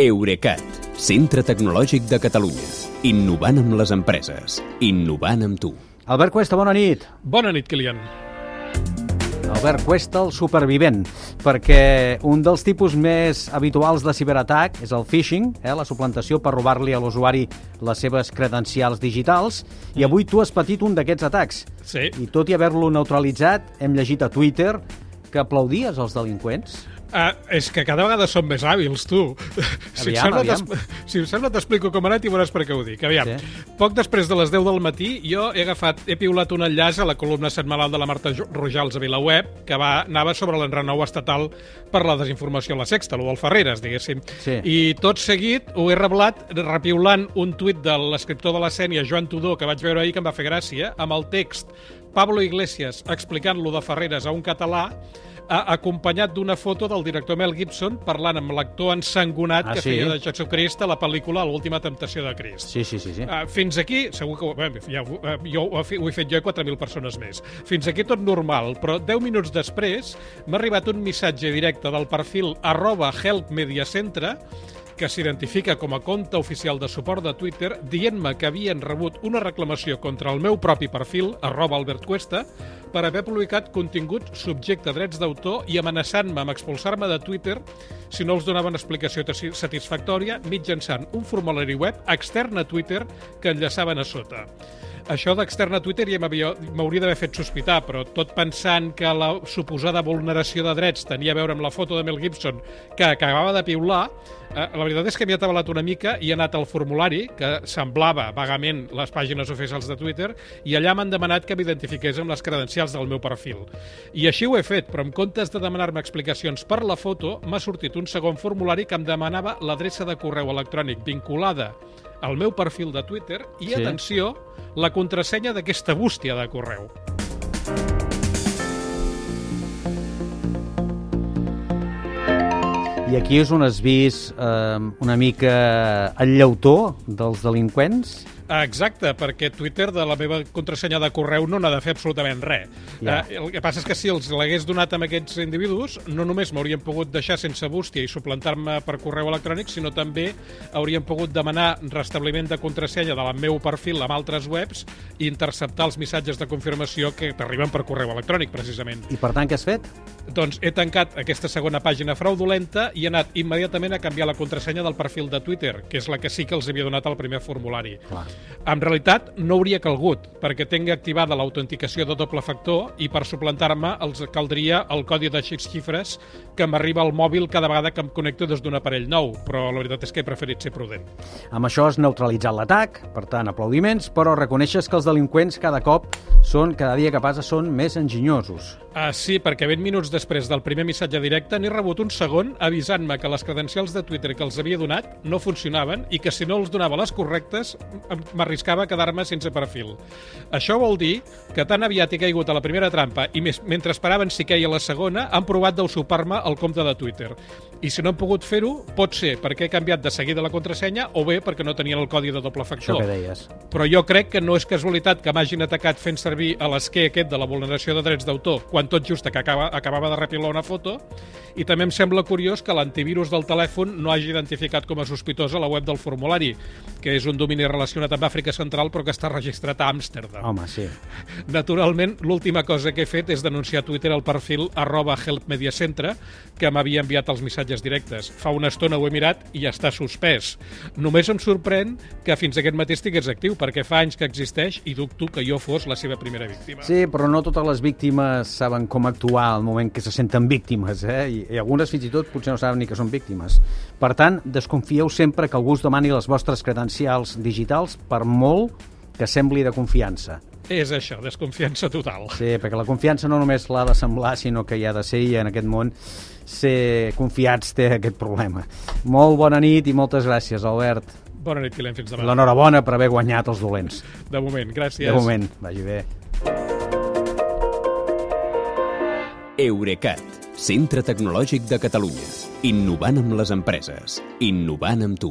Eurecat, centre tecnològic de Catalunya. Innovant amb les empreses. Innovant amb tu. Albert Cuesta, bona nit. Bona nit, Kilian. Albert Cuesta, el supervivent, perquè un dels tipus més habituals de ciberatac és el phishing, eh, la suplantació per robar-li a l'usuari les seves credencials digitals, i avui tu has patit un d'aquests atacs. Sí. I tot i haver-lo neutralitzat, hem llegit a Twitter que aplaudies els delinqüents. Uh, és que cada vegada som més hàbils, tu. si, Aviam, si em sembla, t'explico com ha anat i veuràs per què ho dic. Aviam, Sí. poc després de les 10 del matí, jo he agafat, he piulat un enllaç a la columna setmanal de la Marta Rojals a Vilaweb, que va, anava sobre l'enrenou estatal per la desinformació a la Sexta, del Ferreres, diguéssim. Sí. I tot seguit ho he reblat repiulant un tuit de l'escriptor de la Sènia, Joan Tudor, que vaig veure ahir que em va fer gràcia, amb el text Pablo Iglesias explicant-lo de Ferreres a un català, acompanyat d'una foto del director Mel Gibson parlant amb l'actor ensangonat Ah, que sí? feia de Jesucrist a la pel·lícula L'última temptació de Crist. Sí, sí, sí. sí. Uh, fins aquí, segur que bé, ja, eh, jo ho he fet jo i 4.000 persones més. Fins aquí tot normal, però 10 minuts després m'ha arribat un missatge directe del perfil arroba helpmediacentre que s'identifica com a compte oficial de suport de Twitter dient-me que havien rebut una reclamació contra el meu propi perfil, arroba Albert Cuesta, per haver publicat contingut subjecte a drets d'autor i amenaçant-me amb expulsar-me de Twitter si no els donaven explicació satisfactòria mitjançant un formulari web extern a Twitter que enllaçaven a sota. Això d'extern a Twitter ja m'hauria d'haver fet sospitar, però tot pensant que la suposada vulneració de drets tenia a veure amb la foto de Mel Gibson que acabava de piular, la veritat és que m'hi ha atabalat una mica i he anat al formulari, que semblava vagament les pàgines oficials de Twitter, i allà m'han demanat que m'identifiqués amb les credencials del meu perfil. I així ho he fet, però en comptes de demanar-me explicacions per la foto, m'ha sortit un segon formulari que em demanava l'adreça de correu electrònic vinculada al meu perfil de Twitter i, sí. atenció, la contrasenya d'aquesta bústia de correu. I aquí és on has vist eh, una mica el llautó dels delinqüents. Exacte, perquè Twitter de la meva contrasenya de correu no n'ha de fer absolutament res. Ja. Eh, el que passa és que si els l'hagués donat a aquests individus, no només m'haurien pogut deixar sense bústia i suplantar-me per correu electrònic, sinó també haurien pogut demanar restabliment de contrasenya del meu perfil amb altres webs i interceptar els missatges de confirmació que t'arriben per correu electrònic, precisament. I per tant, què has fet? Doncs he tancat aquesta segona pàgina fraudulenta i he anat immediatament a canviar la contrasenya del perfil de Twitter, que és la que sí que els havia donat al primer formulari. Clar. En realitat, no hauria calgut, perquè tinc activada l'autenticació de doble factor i per suplantar-me els caldria el codi de sis xifres que m'arriba al mòbil cada vegada que em connecto des d'un aparell nou, però la veritat és que he preferit ser prudent. Amb això has neutralitzat l'atac, per tant, aplaudiments, però reconeixes que els delinqüents cada cop són, cada dia que passa, són més enginyosos. Ah, sí, perquè 20 minuts després del primer missatge directe n'he rebut un segon avisant-me que les credencials de Twitter que els havia donat no funcionaven i que si no els donava les correctes em- m'arriscava a quedar-me sense perfil. Això vol dir que tan aviat he caigut a la primera trampa i més, mentre esperaven si queia la segona han provat d'usupar-me el compte de Twitter. I si no han pogut fer-ho, pot ser perquè he canviat de seguida la contrasenya o bé perquè no tenien el codi de doble Això factor que deies. però jo crec que no és casualitat que m'hagin atacat fent servir a l'esquer aquest de la vulneració de drets d'autor, quan tot just que acaba, acabava de repilar una foto, i també em sembla curiós que l'antivirus del telèfon no hagi identificat com a sospitosa la web del formulari, que és un domini relacionat amb Àfrica Central però que està registrat a Amsterdam. Home, sí. Naturalment, l'última cosa que he fet és denunciar a Twitter el perfil arroba helpmediacentre que m'havia enviat els missatges directes. Fa una estona ho he mirat i ja està suspès. Només em sorprèn que fins aquest matí estigués actiu, perquè fa anys que existeix i dubto que jo fos la seva primera víctima. Sí, però no totes les víctimes saben com actuar al moment que se senten víctimes, eh? I, i algunes fins i tot potser no saben ni que són víctimes. Per tant, desconfieu sempre que algú us demani les vostres credencials digitals per molt que sembli de confiança. És això, desconfiança total. Sí, perquè la confiança no només l'ha de semblar, sinó que hi ha de ser, i en aquest món ser confiats té aquest problema. Molt bona nit i moltes gràcies, Albert. Bona nit, Quilem, fins demà. L'enhorabona per haver guanyat els dolents. De moment, gràcies. De moment, vagi bé. Eurecat, centre tecnològic de Catalunya. Innovant amb les empreses. Innovant amb tu.